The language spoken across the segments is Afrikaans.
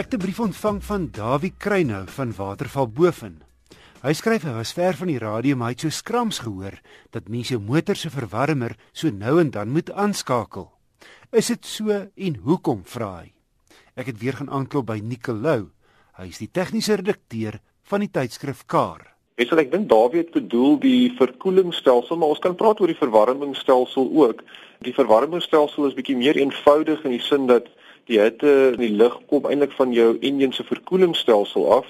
Ek het 'n brief ontvang van Dawie Kreynou van Waterval Boven. Hy skryf hy was ver van die radio maar hy het so skrams gehoor dat mense motor se verwarmer so nou en dan moet aanskakel. Is dit so en hoekom vra hy? Ek het weer gaan aanklop by Nicolou. Hy is die tegniese redakteur van die tydskrif Kar. Sê ek dink Dawie het bedoel die verkoelingsstelsel, maar ons kan praat oor die verwarmingsstelsel ook. Die verwarmingsstelsel is bietjie meer eenvoudig in die sin dat die hitte in die lug kom eintlik van jou enjin se verkoelingsstelsel af.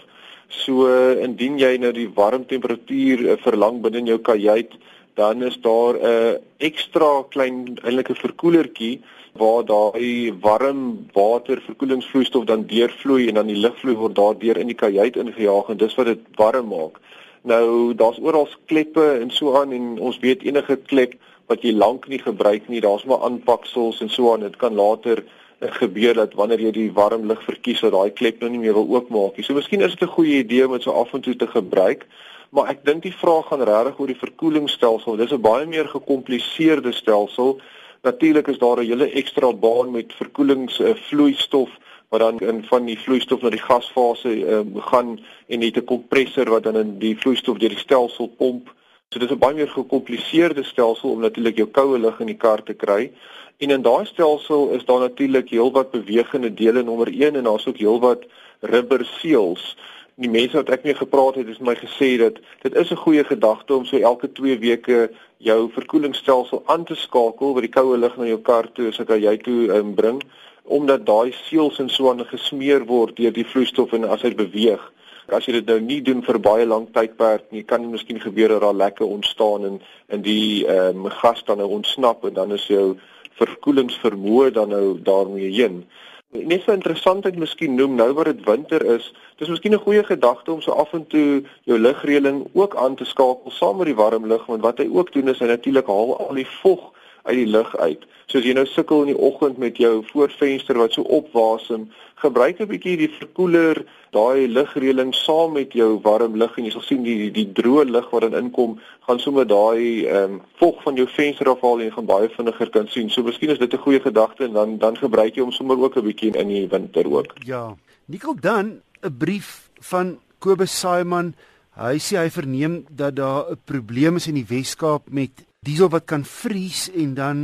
So indien jy nou die warm temperatuur eh, verlang binne jou kajuit, dan is daar 'n ekstra klein eintlike verkoelertjie waar daai warm water verkoelingsvloeistof dan deurvloei en dan die lugvloei word daardeur in die kajuit ingejaag en dis wat dit warm maak. Nou daar's oral kleppe en so aan en ons weet enige klep wat jy lank nie gebruik nie, daar's maar aanpaksels en so aan. Dit kan later gebeur dat wanneer jy die warm lug verkies dat daai klep nou nie meer wil oopmaak nie. So miskien is dit 'n goeie idee om dit so af en toe te gebruik. Maar ek dink die vraag gaan regtig oor die verkoelingsstelsel. Dis 'n baie meer gekompliseerde stelsel. Natuurlik is daar 'n hele ekstra baan met verkoelingsvloeistof uh, wat dan in van die vloeistof na die gasfase uh, gaan en het 'n kompressor wat dan in die vloeistof deur die stelsel pomp. So dis 'n baie meer gekompliseerde stelsel om natuurlik jou koue lug in die kar te kry. En in daai stelsel is daar natuurlik heelwat bewegende dele nommer 1 en daar's ook heelwat rubber seals. Die mense wat ek mee gepraat het, het my gesê dat dit is 'n goeie gedagte om so elke 2 weke jou verkoelingsstelsel aan te skakel wat die koue lug na jou kar toe as jy toe um, bring omdat daai seals en so aan gesmeer word deur die vloeistof en as hy beweeg. As jy dit nou nie doen vir baie lank tydperk nie, kan dit miskien gebeur dat daar lekke ontstaan en in die ehm um, gas dan nou ontsnap en dan is jou verkoelingsvermoë dan nou daarmee heen. Net so interessant ek miskien noem nou wat dit winter is, dis miskien 'n goeie gedagte om so af en toe jou lugreëling ook aan te skakel saam met die warm lug want wat hy ook doen is hy natuurlik haal al die vog uit die lug uit. So as jy nou sukkel in die oggend met jou voorvenster wat so opwasem, gebruik 'n bietjie die verkoeler, daai lugreëling saam met jou warm lug en jy sal sien die die, die droë lug wat dan inkom, gaan sommer daai ehm um, vog van jou venster afhaal en jy gaan baie vinniger kan sien. So miskien is dit 'n goeie gedagte en dan dan gebruik jy hom sommer ook 'n bietjie in die winter ook. Ja. Nikkel dan 'n brief van Kobus Saiman. Hy sê hy verneem dat daar 'n probleem is in die Wes-Kaap met diesel wat kan vries en dan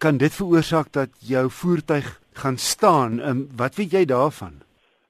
kan dit veroorsaak dat jou voertuig gaan staan. Um, wat weet jy daarvan?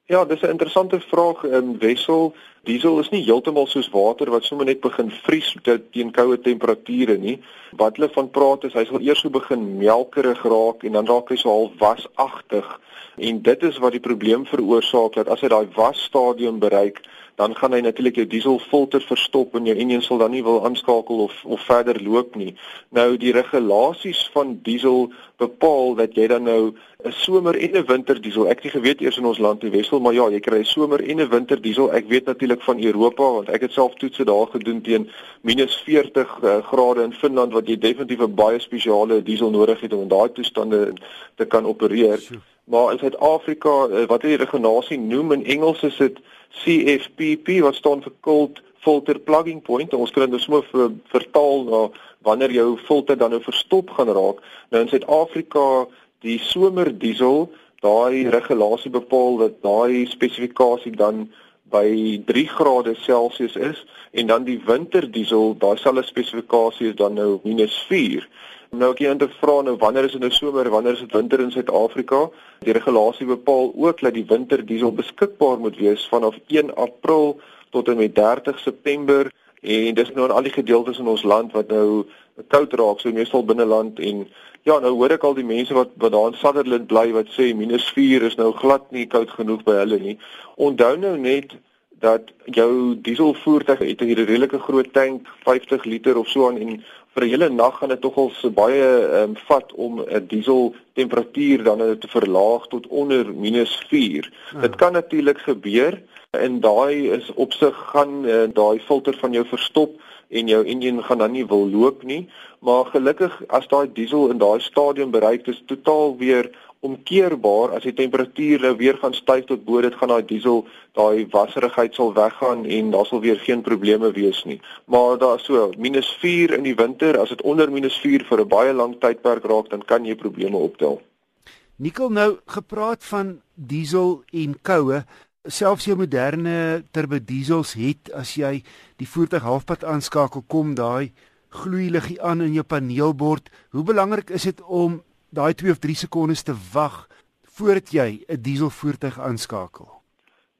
Ja, dis 'n interessante vraag. Ehm um, wissel diesel is nie heeltemal soos water wat sommer net begin vries teen koue temperature nie. Wat hulle van praat is hy sal eers so begin melkerig raak en dan raak hy so half wasagtig. En dit is wat die probleem veroorsaak dat as hy daai wasstadium bereik, dan gaan hy natuurlik jou dieselfilter verstop en jou enjin sal dan nie wil aanskakel of of verder loop nie. Nou die regulasies van diesel bepaal dat jy dan nou 'n somer en 'n winter diesel. Ek het nie geweet eers in ons land in Wesel, maar ja, jy kry 'n somer en 'n winter diesel. Ek weet natuurlik van Europa want ek het self toetse daar gedoen teen -40 uh, grade in Finland wat jy definitief 'n baie spesiale diesel nodig het om in daai toestande te kan opereer. Maar in Suid-Afrika, uh, wat die regulasie noem in Engels is dit CFPP wat staan vir cold filter plugging point. Ons kan dit sommer ver, vertaal na wanneer jou filter dan nou verstop gaan raak. Nou in Suid-Afrika die somer diesel, daai regulasie bepaal dat daai spesifikasie dan by 3 grade Celsius is en dan die winter diesel, daai selfde spesifikasie is dan nou -4. Nou ek het gevra nou wanneer is dit nou somer, wanneer is dit winter in Suid-Afrika? Die regulasie bepaal ook dat die winter diesel beskikbaar moet wees vanaf 1 April tot en met 30 September en dis nou in al die gedeeltes in ons land wat nou koud raak, so meestal binne land en ja, nou hoor ek al die mense wat wat daar in Sutherland bly wat sê -4 is nou glad nie koud genoeg by hulle nie. Onthou nou net dat jou dieselvoertuig het 'n redelike groot tank, 50 liter of so aan en vir 'n hele nag gaan dit togals so baie ehm um, vat om 'n diesel temperatuur dan te verlaag tot onder -4. Ja. Dit kan natuurlik gebeur en daai is op sig gaan uh, daai filter van jou verstop en jou enjin gaan dan nie wil loop nie maar gelukkig as daai diesel in daai stadium bereik is totaal weer omkeerbaar as die temperatuur nou weer gaan styg tot bo dit gaan daai diesel daai wasserigheid sal weggaan en daar sal weer geen probleme wees nie maar daar so -4 in die winter as dit onder -4 vir 'n baie lang tydperk raak dan kan jy probleme optel Nikkel nou gepraat van diesel en koue. Selfs jou moderne turbo diesels het as jy die voertuig halfpad aanskakel kom daai gloeiliggie aan in jou paneelbord. Hoe belangrik is dit om daai 2 of 3 sekondes te wag voordat jy 'n dieselvoertuig aanskakel?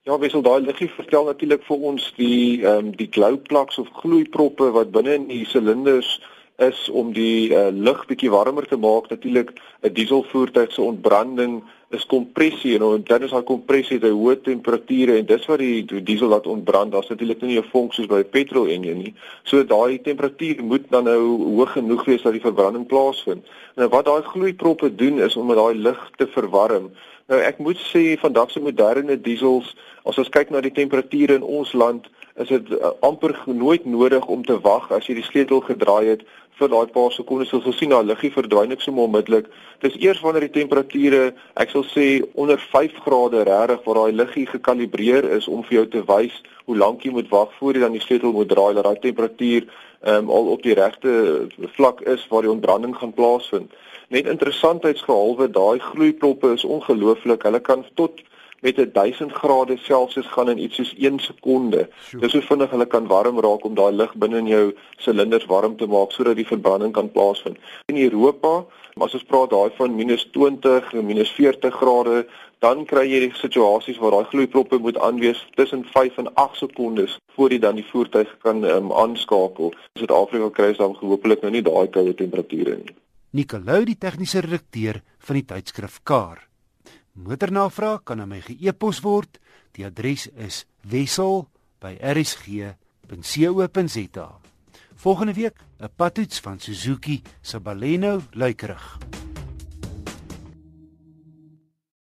Ja, wissel daai liggie vertel natuurlik vir ons die ehm um, die glow plugs of gloeiproppe wat binne in die silinders is om die uh, lug bietjie warmer te maak. Natuurlik 'n dieselvoertuig se ontbranding is kompressie en dan is daai kompressie by hoë temperature en dis wat die, die diesel laat ontbrand. Daar's natuurlik nie 'n vonk soos by 'n petrol enjin nie. So daai temperatuur moet dan nou hoog genoeg wees dat die verbranding plaasvind. Nou wat daai gloeiproppe doen is om daai lug te verwarm. Nou ek moet sê vandag se moderne diesels, as ons kyk na die temperature in ons land, is dit uh, amper nooit nodig om te wag as jy die sleutel gedraai het vir daai paar sekondes ons sien daai liggie verdwyn ek sommer onmiddellik. Dis eers wanneer die temperature, ek sal sê onder 5 grade regtig waar daai liggie gekalibreer is om vir jou te wys hoe lank jy moet wag voor jy dan die sleutel moet draai dat daai temperatuur um, al op die regte vlak is waar die ontbranding gaan plaasvind. Net interessantheidsgehalwe, daai gloeiproppe is ongelooflik. Hulle kan tot met 'n 1000 grade Celsius gaan in iets soos 1 sekonde. Dis hoe vinnig hulle kan warm raak om daai lug binne in jou silinders warm te maak sodat die verbranding kan plaasvind. In Europa, as ons praat daai van -20 en -40 grade, dan kry jy die situasies waar daai gloeiproppe moet aanwees tussen 5 en 8 sekondes voor jy dan die voertuig kan um, aanskakel. Suid-Afrika kry dan hopelik nou nie daai koue temperature nie. Nicolou die tegniese redakteur van die tydskrif Car. Motornavraag kan aan my ge-e-pos word. Die adres is wissel@rsg.co.za. Volgende week 'n patoets van Suzuki se Baleno luikerig.